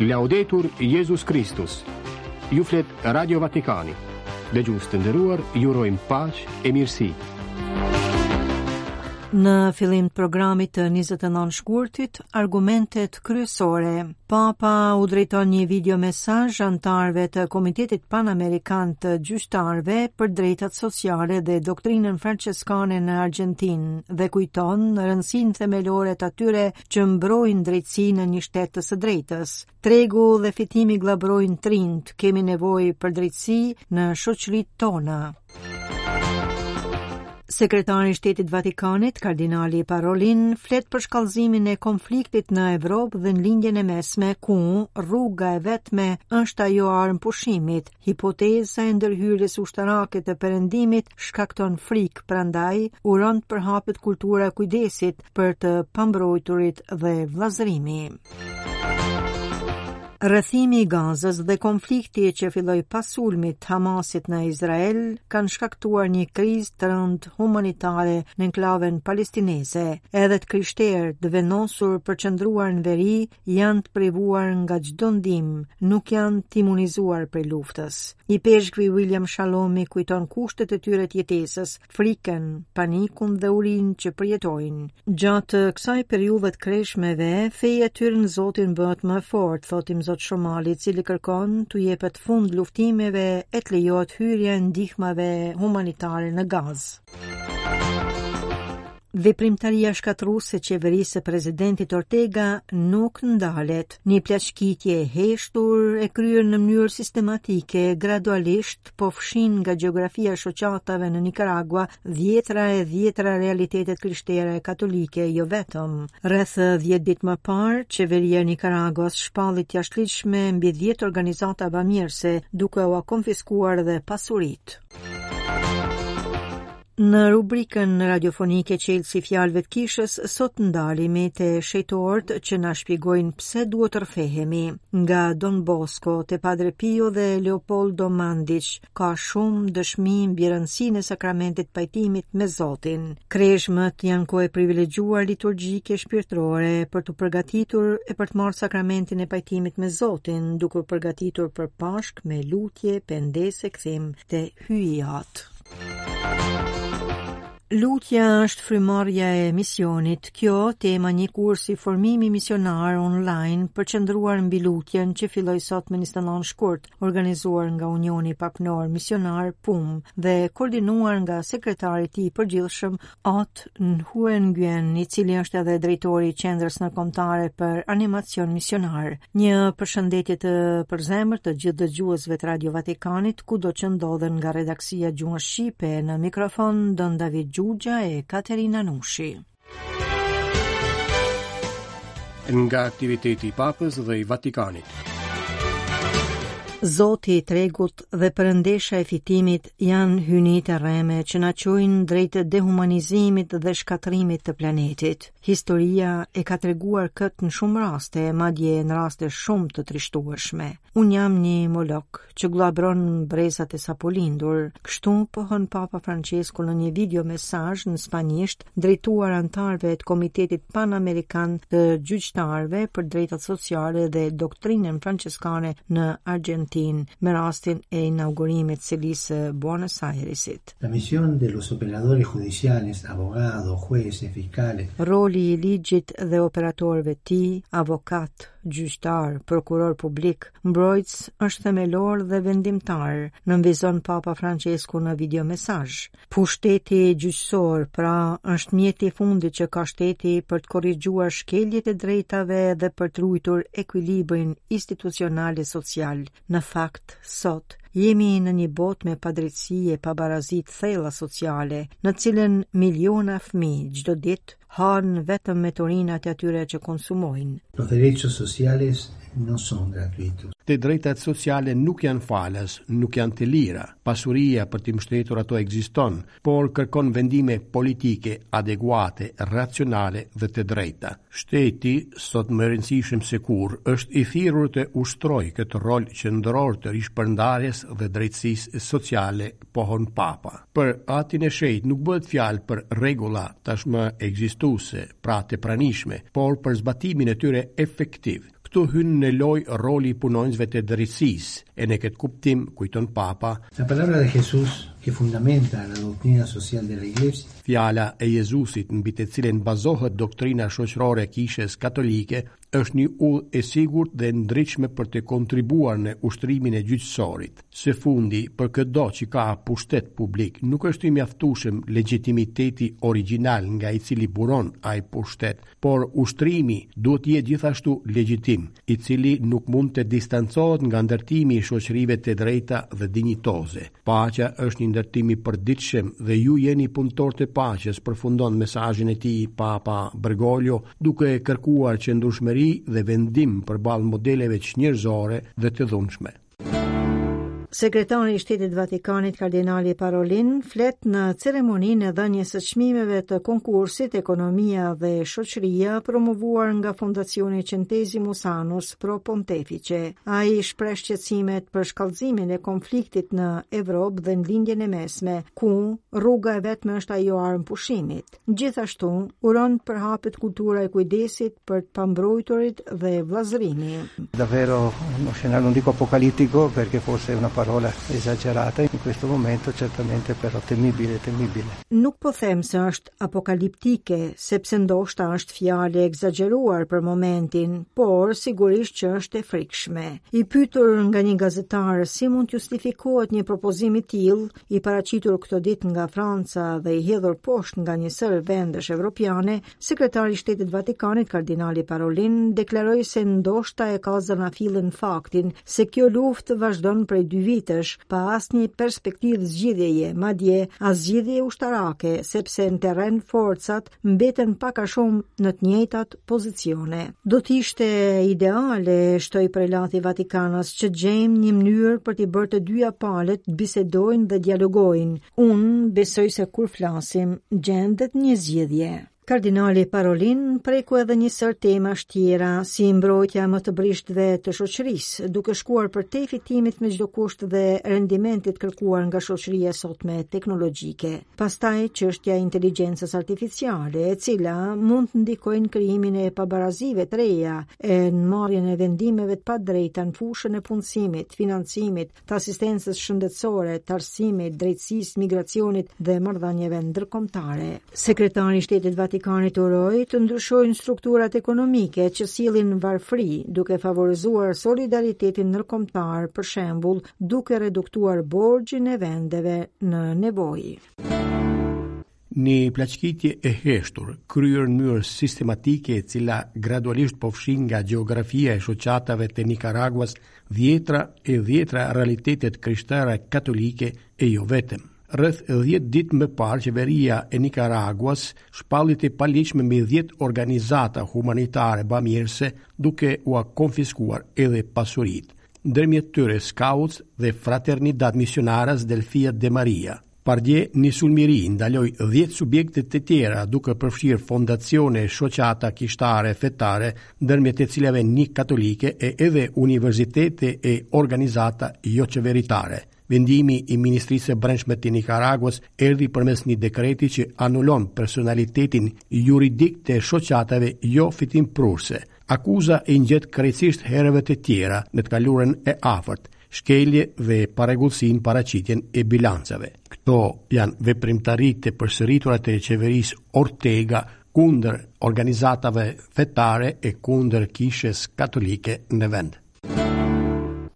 Laudetur Jezus Kristus Ju flet Radio Vatikani Dëgjues të nderuar, ju urojmë paqe e mirësi Në fillim të programit të 29 shkurtit, argumentet kryesore. Papa u drejton një videomesazh anëtarëve të Komitetit Panamerikan të Gjyqtarëve për Drejtat Sociale dhe Doktrinën Franceskane në Argjentinë dhe kujton rëndësinë themelore të atyre që mbrojnë drejtësinë në një shtet të së drejtës. Tregu dhe fitimi gllabërojnë të rinjtë, kemi nevojë për drejtësi në shoqëritë tona. Sekretari i Shtetit Vatikanit, kardinali Parolin, flet për shkallëzimin e konfliktit në Evropë dhe në Lindjen e Mesme, ku rruga e vetme është ajo e armëpushimit, Hipoteza e ndërhyrjes ushtarake të Perëndimit shkakton frikë, prandaj uron të përhapet kultura e kujdesit për të pambrojturit dhe vllazërimi. Rrethimi i Gazës dhe konflikti që filloi pas sulmit të Hamasit në Izrael kanë shkaktuar një krizë të rëndë humanitare në enklaven palestineze. Edhe të krishterët e vendosur për të qëndruar në veri janë të privuar nga çdo ndihmë, nuk janë të imunizuar prej luftës. Ipeshkvi William Shalomi kujton kushtet e tyre të jetesës, frikën, panikun dhe urinë që përjetojnë. Gjatë kësaj periudhe të kreshmeve, feja e tyre në Zotin bëhet më e fortë, thotë imzot Shomali, i cili kërkon t'u jepet fund luftimeve e të lejohet hyrja e ndihmave humanitare në Gazë. Veprimtaria shkatërruese e qeverisë së presidentit Ortega nuk ndalet. Një plaçkitje e heshtur e kryer në mënyrë sistematike gradualisht po fshin nga gjeografia e shoqatave në Nikaragua dhjetra e dhjetra realitete të krishtera e katolike jo vetëm. Rreth 10 ditë më parë, qeveria e Nikaraguas shpalli të jashtëligjshme mbi 10 organizata bamirëse, duke ua konfiskuar dhe pasuritë. Në rubrikën radiofonike Çelësi i fjalëve të kishës, sot ndalemi te shejtorët që na shpjegojnë pse duhet të rrëfehemi. Nga Don Bosco te Padre Pio dhe Leopoldo Mandic, ka shumë dëshmi mbi rëndësinë e sakramentit pajtimit me Zotin. Kreshmët janë kohë e privilegjuar liturgjike e shpirtërore për t'u përgatitur e për të marrë sakramentin e pajtimit me Zotin, duke u përgatitur për Pashkë me lutje, pendesë e kthim te Hyji. Lutja është frymëmarrja e misionit. Kjo tema e një kursi formimi misionar online përqendruar mbi lutjen që filloi sot më 29 shkurt, organizuar nga Unioni Papnor Misionar PUM dhe koordinuar nga sekretari i tij i përgjithshëm At Nhue Nguyen, i cili është edhe drejtori i Qendrës Ndërkombëtare për Animacion Misionar. Një përshëndetje të përzemërt të gjithë dëgjuesve të Radio Vatikanit, kudo që ndodhen nga redaksia gjuhën shqipe në mikrofon Don David Xhuxha e Katerina Nushi. Nga aktiviteti i Papës dhe i Vatikanit. Zoti i tregut dhe perëndesha e fitimit janë hyjnitë e rreme që na çojnë drejt dehumanizimit dhe shkatërrimit të planetit. Historia e ka treguar këtë në shumë raste, madje në raste shumë të trishtueshme. Unë jam një molok që gllabron brezat e sapolindur. Kështu pohon Papa Francesku në një video mesazh në spanjisht drejtuar anëtarëve të Komitetit Panamerikan të Gjyqtarëve për Drejtat Sociale dhe Doktrinën Franceskane në Argjentinë, me rastin e inaugurimit të selisë Buenos Airesit. La misión de los operadores judiciales, abogados, jueces, fiscales. Roli i ligjit dhe operatorëve të tij, avokat, gjyqtar, prokuror publik, mbrojtës është themelor dhe vendimtar, nënvizon Papa Francesku në video mesazh. Pushteti gjyqësor, pra, është mjeti i fundit që ka shteti për të korrigjuar shkeljet e drejtave dhe për të ruajtur ekuilibrin institucional e social. Në fakt, sot, Jemi në një botë me padrejtësi e pabarazi të thella sociale, në cilën miliona fëmijë çdo ditë hanë vetëm mbeturinat e atyre që konsumojnë. Los derechos sociales no son gratuitos. Të drejtat sociale nuk janë falas, nuk janë të lira. Pasuria për t'i mbështetur ato ekziston, por kërkon vendime politike adekuate, racionale dhe të drejta. Shteti, sot më rëndësishëm se kurrë, është i thirrur të ushtrojë këtë rol qendror të rishpërndarjes dhe drejtësisë sociale pohon Papa. Për Atin e Shenjtë nuk bëhet fjalë për rregulla tashmë ekzistuese, pra të pranishme, por për zbatimin e tyre efektiv. Këtu hyn në lojë roli i punonjësve të drejtësisë, e në këtë kuptim, kujton Papa, La palabra de Jesús que fundamenta la doctrina social de la Iglesia, Fjala e Jezusit mbi të cilën bazohet doktrina shoqërore e Kishës Katolike, është një udhë e sigurt dhe e ndritshme për të kontribuar në ushtrimin e gjyqësorit. Së fundi, për këdo që ka pushtet publik, nuk është i mjaftueshëm legjitimiteti origjinal nga i cili buron ai pushtet, por ushtrimi duhet të jetë gjithashtu legjitim, i cili nuk mund të distancohet nga ndërtimi i shoqërive të drejta dhe dinjitoze. Paqja është një ndërtim i përditshëm dhe ju jeni punëtorë të paqes, përfundon mesazhin e tij Papa Bergoglio, duke kërkuar qëndrueshmëri dhe vendim përballë modeleve çnjerëzore dhe të dhunshme. Sekretari i Shtetit të Vatikanit, Kardinali Parolin, flet në ceremoninë e dhënies së çmimeve të konkursit Ekonomia dhe Shoqëria, promovuar nga Fondacioni Centesimus Annus Pro Pontifice. Ai shpreh shqetësimet për shkallëzimin e konfliktit në Evropë dhe në Lindjen e Mesme, ku rruga e vetme është ajo e armëpushimit. Gjithashtu, uron të përhapet kultura e kujdesit për të pambrojturit dhe vëllazërimi. Davvero uno scenario non dico apocalittico perché forse è una parola esagerata in questo momento certamente però temibile temibile. Nuk po them se është apokaliptike, sepse ndoshta është fjalë e ekzagjeruar për momentin, por sigurisht që është e frikshme. I pyetur nga një gazetar si mund të justifikohet një propozim i tillë, i paraqitur këto ditë nga Franca dhe i hedhur poshtë nga një sërë vendesh evropiane, sekretari i Shtetit të Vatikanit, kardinali Parolin, deklaroi se ndoshta e ka zanafillën në faktin se kjo luftë vazhdon prej dy vitesh, pa asnjë perspektivë zgjidhjeje, madje as zgjidhje ushtarake, sepse në terren forcat mbeten pak a shumë në të njëjtat pozicione. Do të ishte ideale, shtoi prelati vatikanas, që të gjejmë një mënyrë për t'i bërë të dyja palët të bisedojnë dhe dialogojnë. Unë besoj se kur flasim, gjendet një zgjidhje. Kardinali Parolin preku edhe një sërë temash të tjera, si mbrojtja e më të brishtëve të shoqërisë, duke shkuar përtej fitimit me çdo kusht dhe rendimentit të kërkuar nga shoqëria e sotme teknologjike. Pastaj çështja e inteligjencës artificiale, e cila mund të ndikojë në krijimin e pabarazive të reja, e në marrjen e vendimeve të padrejta në fushën e punësimit, financimit, të asistencës shëndetësore, të arsimit, drejtësisë, migracionit dhe marrëdhënieve ndërkombëtare. Sekretari i Shtetit të Vatikanit uroi të ndryshojnë strukturat ekonomike që sjellin varfëri, duke favorizuar solidaritetin ndërkombëtar, për shembull, duke reduktuar borxhin e vendeve në nevojë. Një plaçkitje e heshtur, kryer në mënyrë sistematike e cila gradualisht po fshin nga gjeografia e shoqatave të Nikaraguas dhjetra e dhjetra realitete të krishtera katolike e jo vetëm. Rreth 10 ditë më parë qeveria e Nikaraguas shpalli të paligjshme mbi 10 organizata humanitare bamirëse duke ua konfiskuar edhe pasuritë. ndërmjet tyre Scouts dhe Fraternidad Misioneras del Fiat de Maria. Pardje, një sulm i ri ndaloi 10 subjekte të tjera duke përfshirë fondacione e shoqata kishtare fetare, ndërmjet të cilave një katolike edhe universitete e organizata joqeveritare. Vendimi i Ministrisë së Brendshme të Nikaraguas erdhi përmes një dekreti që anulon personalitetin juridik të shoqatave jofitimprurëse, Akuza i ngjet krejtësisht herëve të tjera në të kaluarën e afërt, shkelje dhe parregullsi në paraqitjen e bilanceve. Këto janë veprimtari të përsëritura të qeverisë Ortega kundër organizatave fetare e kundër Kishës Katolike në vend.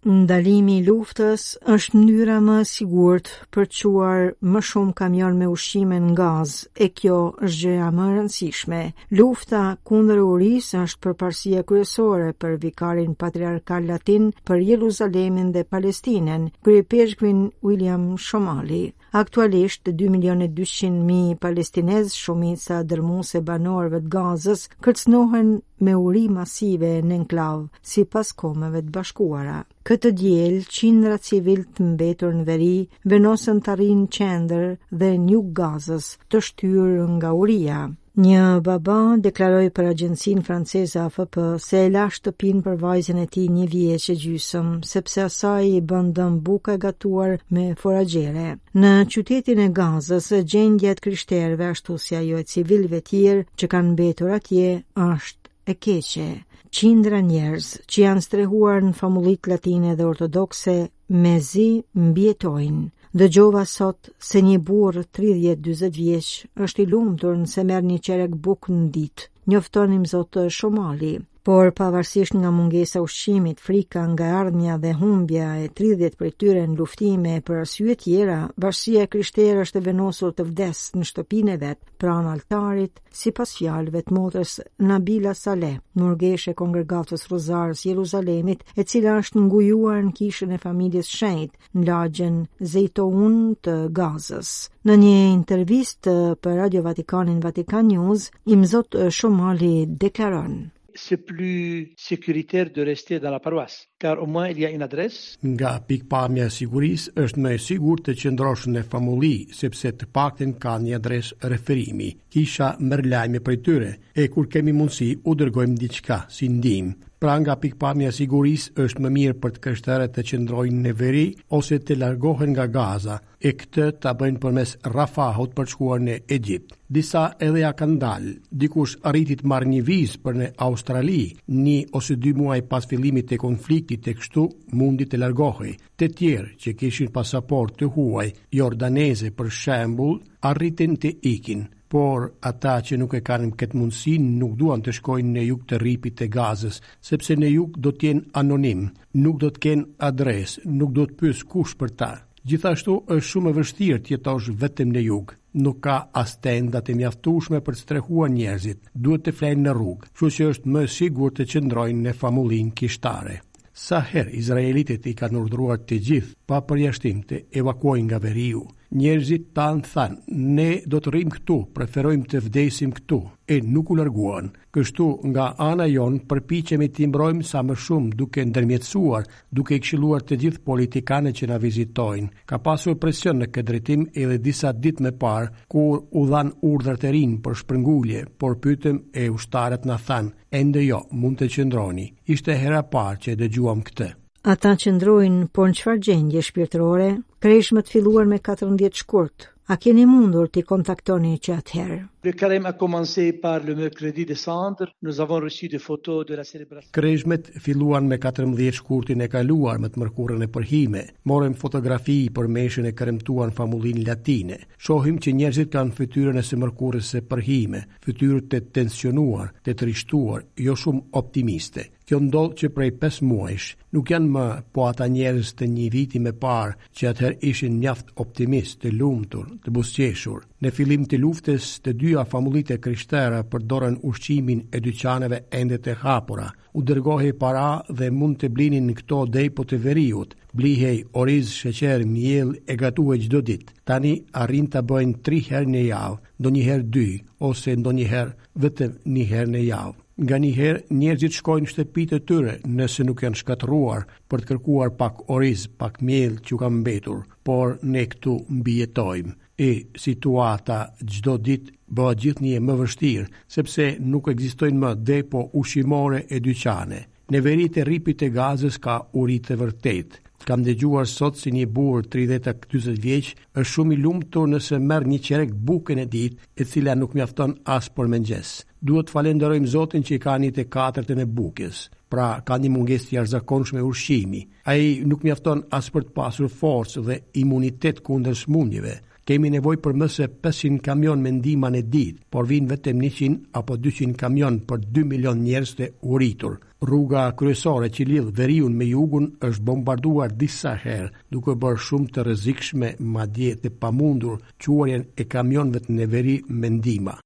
Ndalimi i luftës është mënyra më e sigurt për të çuar më shumë kamionë me ushqime në Gazë, e kjo është gjëja më e rëndësishme. Lufta kundër urisë është përparësia kryesore për vikarin patriarkal latin për Jeruzalemin dhe Palestinën, kryepeshkvin William Shomali. Aktualisht, 2 milionë e 200 mijë palestinezë, shumica dërmuese e banorëve të Gazës, kërcënohen me uri masive në enklavë, sipas Kombeve të Bashkuara. Këtë të diel, qindra civilë të mbetur në veri, vendosën të arrijnë në qendër dhe në jug të Gazës të shtyrë nga uria. Një baba deklaroi për agjencinë franceze AFP se e la shtëpinë për vajzën e tij një vjeç e gjysëm, sepse asaj i bën dëm buka e gatuar me foragjere. Në qytetin e Gazës, gjendja e të krishterëve ashtu si ajo e civilëve të tjerë që kanë mbetur atje është e keqe qindra njerëz që janë strehuar në famullitë latine dhe ortodokse mezi mbijetojnë. Dëgjova sot se një burrë 30-40 vjeç është i lumtur nëse merr një çerek bukë në ditë. Njofton imzot Shomali, por pavarësisht nga mungesa e ushqimit, frika nga e ardhmja dhe humbja e 30 prej tyre në luftime e për arsye të tjera, bashkësia e krishterë është e vendosur të vdesë në shtëpinë e vet, pranë altarit, Sipas fjalëve të motrës Nabila Saleh, murgeshë e kongregatës së Rruzares së Jeruzalemit, e cila është ngujuar në kishën e Familjes së Shenjtë në lagjen Zeitoun të Gazës. Në një intervistë për Radio Vatikanin Vatican News, imzot Shomali deklaron. c'est plus sécuritaire de rester dans la paroisse, car au moins il y a une adresse. Nga pikëpamja e sigurisë, është më e sigurt të qëndrosh në famulli, sepse të paktën ka një adresë referimi. Kisha merr lajme prej tyre, e kur kemi mundësi u dërgojmë diçka si ndihmë. Pra nga pikëpamja e sigurisë është më mirë për të krishterët të qëndrojnë në veri ose të largohen nga Gaza, e këtë ta bëjnë përmes Rafahut për të shkuar në Egjipt. Disa edhe ia kanë dalë. Dikush arriti të marrë një vizë për në Australi, një ose dy muaj pas fillimit të konfliktit e kështu mundi të largohej. Të tjerë që kishin pasaportë të huaj, jordaneze për shembull, arritin të ikin por ata që nuk e kanë këtë mundësi nuk duan të shkojnë në jug të Rripit të Gazës, sepse në jug do të jenë anonimë, nuk do të kenë adresë, nuk do të pyesë kush për ta. Gjithashtu është shumë e vështirë të jetosh vetëm në jug. Nuk ka as tenda të mjaftueshme për të strehuar njerëzit, duhet të flejnë në rrugë, kështu që është më e sigurt të qëndrojnë në famullinë kishtare. Sa herë izraelitët i kanë urdhëruar të gjithë, pa përjashtim, të evakuojnë nga veriu, njerëzit tanë thanë, ne do të rrimë këtu, preferojmë të vdesim këtu, e nuk u larguan. Kështu, nga ana jonë, përpiqemi t'i mbrojmë sa më shumë duke ndërmjetësuar, duke i këshilluar të gjithë politikanët që na vizitojnë. Ka pasur presion në këtë drejtim edhe disa ditë më parë, kur u dhanë urdhra të rinj për shpërngulje, por pyetëm e ushtarët na thanë, ende jo, mund të qëndroni. Ishte hera parë që e dëgjuam këtë. Ata qëndrojnë, por në çfarë gjendje shpirtërore? Kreshmët filluan me 14 shkurt, A keni mundur t'i kontaktoni që atëherë? Le Carême a commencé par le mercredi des cendres, nous avons reçu des photos de la célébration. Kreshmët filluan me katërmbëdhjetë shkurtin e kaluar me të mërkurën e përhime. Morëm fotografi për meshën e kremtuar në famullinë latine. Shohim që njerëzit kanë fytyrën e së mërkurës së përhime, fytyrë të tensionuar, të trishtuar, jo shumë optimiste. Kjo ndodh që prej pesë muajsh. Nuk janë më po ata njerëz të një viti më parë që atëherë ishin mjaft optimistë, të lumtur, të buzëqeshur. Në fillim të luftës, të dyja famullitë e krishtera përdorën ushqimin e dyqaneve ende të hapura. U dërgohej para dhe mund të blinin në këto depo të veriut. Blihej oriz, sheqer, miell e gatuhej çdo ditë. Tani arrijnë ta bëjnë tri herë në javë, ndonjëherë dy ose ndonjëherë vetëm një herë në javë. Nganjëherë njerëzit shkojnë në shtëpitë e tyre nëse nuk janë shkatërruar për të kërkuar pak oriz, pak miell që u ka mbetur, por ne këtu mbijetojmë e situata çdo ditë bëhet gjithnjë e më e vështirë, sepse nuk ekzistojnë më depo ushqimore e dyqane. Në veri të Rripit të Gazës ka uri të vërtetë. Kam dëgjuar sot si një burrë tridhjetë a dyzet vjeç është shumë i lumtur nëse merr një çerek buke në ditë, e cila nuk mjafton as për mëngjes. Duhet të falënderojmë Zotin që ka një të katërtën e bukës. Pra, ka një mungesë të jashtëzakonshme ushqimi. Ai nuk mjafton as për të pasur forcë dhe imunitet kundër sëmundjeve. Kemi nevojë për më se pesëqind kamionë me ndihma në ditë, por vijnë vetëm njëqind apo dyqind kamionë për dy milionë njerëz të uritur. Rruga kryesore që lidh veriun me jugun është bombarduar disa herë, duke e bërë shumë të rrezikshme, madje të pamundur, çuarjen e kamionëve në veri me ndihma.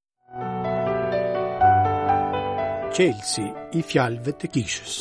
Çelësi i fjalëve të kishës.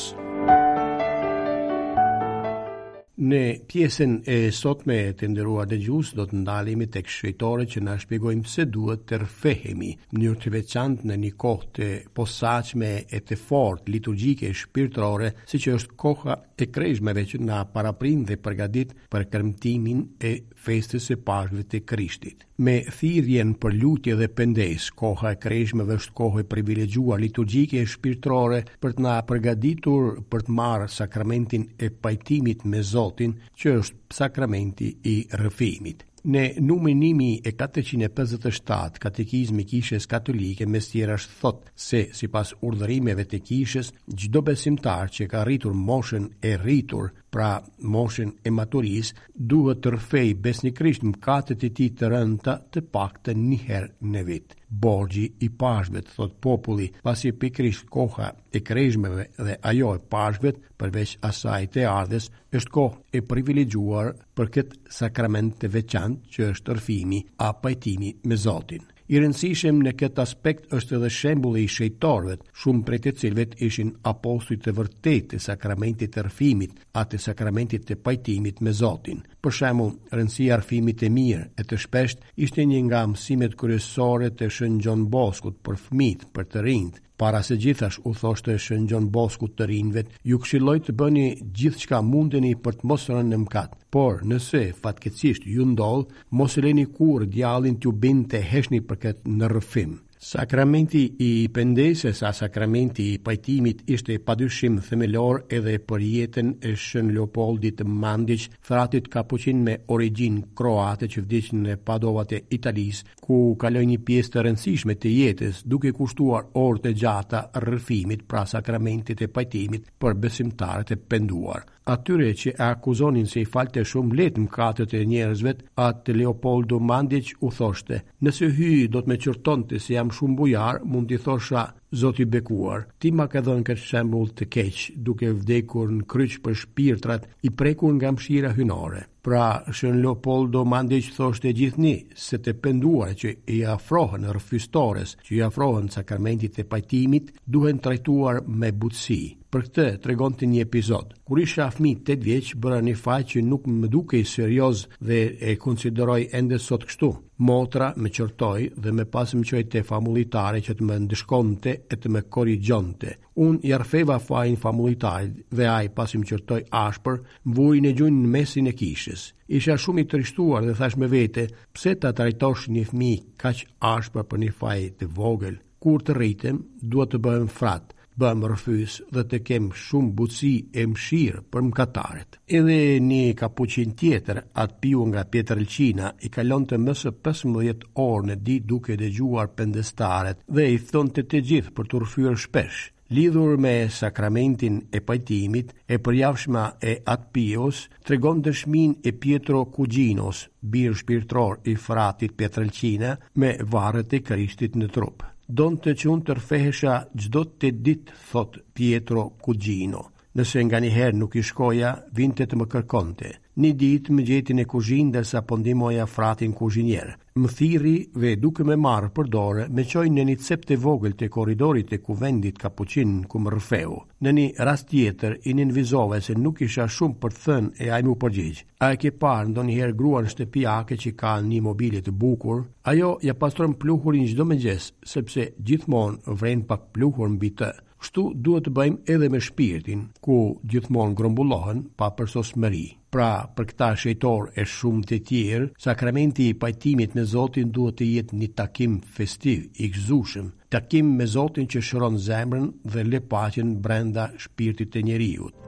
Në pjesën e sotme të nderuar dëgjues do të ndalemi tek shejtorët që na shpjegojnë pse duhet të rrëfehemi në mënyrë të veçantë në një kohë të posaçme e të fortë liturgjike e shpirtërore, siç është koha e kreshmeve që na paraprin dhe përgatit për kremtimin e festës së Pashkëve të Krishtit. Me thirrjen për lutje dhe pendesë, koha e Kreshmeve është kohë e privilegjuar liturgjike e shpirtërore për të na përgatitur për të marrë sakramentin e pajtimit me Zotin, që është sakramenti i rrëfimit. Në numrin një mijë e katërqind e pesëdhjetë e shtatë, Katekizmi i Kishës Katolike mes tjerash thotë se sipas urdhërimeve të Kishës, çdo besimtar që ka arritur moshën e rritur, pra moshën e maturisë, duhet të rrëfejë besnikërisht mëkatet e tij të rënda të paktën një herë në vit. Borxhi i pashkvet, thotë populli, pasi pikërisht koha e kreshmeve dhe ajo e pashkvet, përveç asaj të ardhes, është kohë e privilegjuar për këtë sakrament të veçantë që është rrëfimi a pajtimi me Zotin. I rëndësishëm në këtë aspekt është edhe shembulli i shejtorëvet, shumë prej të cilëvet ishin apostuj të vërtetë të sakramentit të rrëfimit, a të sakramentit të pajtimit me Zotin. Për shembull, rëndësia e rrëfimit të mirë e të shpeshtë ishte një nga mësimet kryesore të Shën Gjon Boskut për fëmijët, për të rinjtë, Para se gjithash, u thoshte Shën Gjon Bosku të rinjvet, ju këshilloj të bëni gjithçka mundeni për të mos rënë në mëkat. Por, nëse, fatkeqësisht, ju ndodh, mos e leni kurrë djallin t'ju bindë të heshtni për këtë në rrëfim. Sakramenti i pendesës a sakramenti i pajtimit ishte padyshim themelor edhe për jetën e Shën Leopoldit Mandiq, fratit kapuçin me origjinë kroate që vdiq në Padova të Italisë, ku kaloi një pjesë të rëndësishme të jetës duke kushtuar orë të gjata rrëfimit pra sakramentit të pajtimit për besimtarët e penduar. Atyre që e akuzonin se i falte shumë lehtë mëkatet e njerëzvet, atë Leopoldo Mandiq u thoshte, nëse Hyji do të më qortonte se jam shumë bujar, mund t'i thosha Zot i bekuar, ti ma ke dhënë këtë shembull të keq, duke vdekur në kryq për shpirtrat i prekur nga mëshira hyjnore. Pra shën Leopoldo Mandiq thoshte gjithni se të penduarit që i afrohen rrëfyestores, që i afrohen sakramentit të pajtimit, duhen trajtuar me butësi. Për këtë tregonte një episod. Kur isha fmi 8 vjeç, bëra një faj që nuk më dukej serioz dhe e konsideroj ende sot kështu. Motra më qortoi dhe më pas më çoi te famullitari që të më ndëshkonte e të më korrigjonte. Unë ia rrëfeva fajin famullitarit dhe ai pasi më qortoi ashpër, më vuri në gjunjë në mesin e kishës. Isha shumë i trishtuar dhe thashë me vete, pse ta trajtosh një fëmijë kaq ashpër për një faj të vogël? Kur të rritem, dua të bëhem frat, të bëhem rrëfyes dhe të kem shumë butësi e mëshirë për mëkatarët. Edhe një kapuçin tjetër, Atë Piu nga Pietrelcina, i kalonte më se pesëmbëdhjetë orë në ditë duke dëgjuar pendestarët dhe i ftonte të gjithë për t'u rrëfyer shpesh. Lidhur me sakramentin e pajtimit, e përjavshma e At Pios tregon dëshminë e Pietro Kuxhinos, bir shpirtëror i fratit Pietrelcina me varrët e Krishtit në trup. Donte që unë të rrëfehesha çdo tetë ditë, thotë Pietro Kuxhino. Nëse nganjëherë nuk i shkoja, vinte të më kërkonte. Një ditë më gjeti në kuzhinë ndërsa po ndihmoja fratin kuzhinier. Më thirri dhe duke më marrë për dore, më çoi në një cep të vogël të korridorit të Kuvendit Kapuçin, ku më rrëfeu. Në një rast tjetër, i nënvizova se nuk kisha shumë për të thënë e ai m'u përgjigj, A e ke parë ndonjëherë gruan shtëpiake që ka një mobilje të bukur? Ajo ia pastron pluhurin çdo mëngjes, sepse gjithmonë vëren pak pluhur mbi të. Kështu duhet të bëjmë edhe me shpirtin, ku gjithmonë grumbullohen papërsosmëri. Pra, për këta shenjtorë e shumë të tjerë, sakramenti i pajtimit me Zotin duhet të jetë një takim festiv, i gëzueshëm, takim me Zotin që shëron zemrën dhe lë paqen brenda shpirtit të njeriut.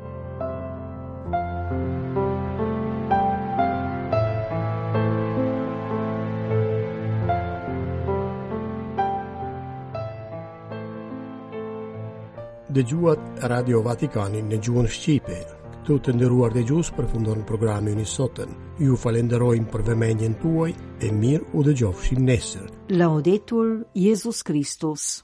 Dëgjuat Radio Vatikanin në gjuhën shqipe. Këtu të nderuar dëgjues përfundon programi ynë i sotëm. Ju falënderojmë për vëmendjen tuaj e mirudëgjofshim nesër. Laudetur Jezus Kristus.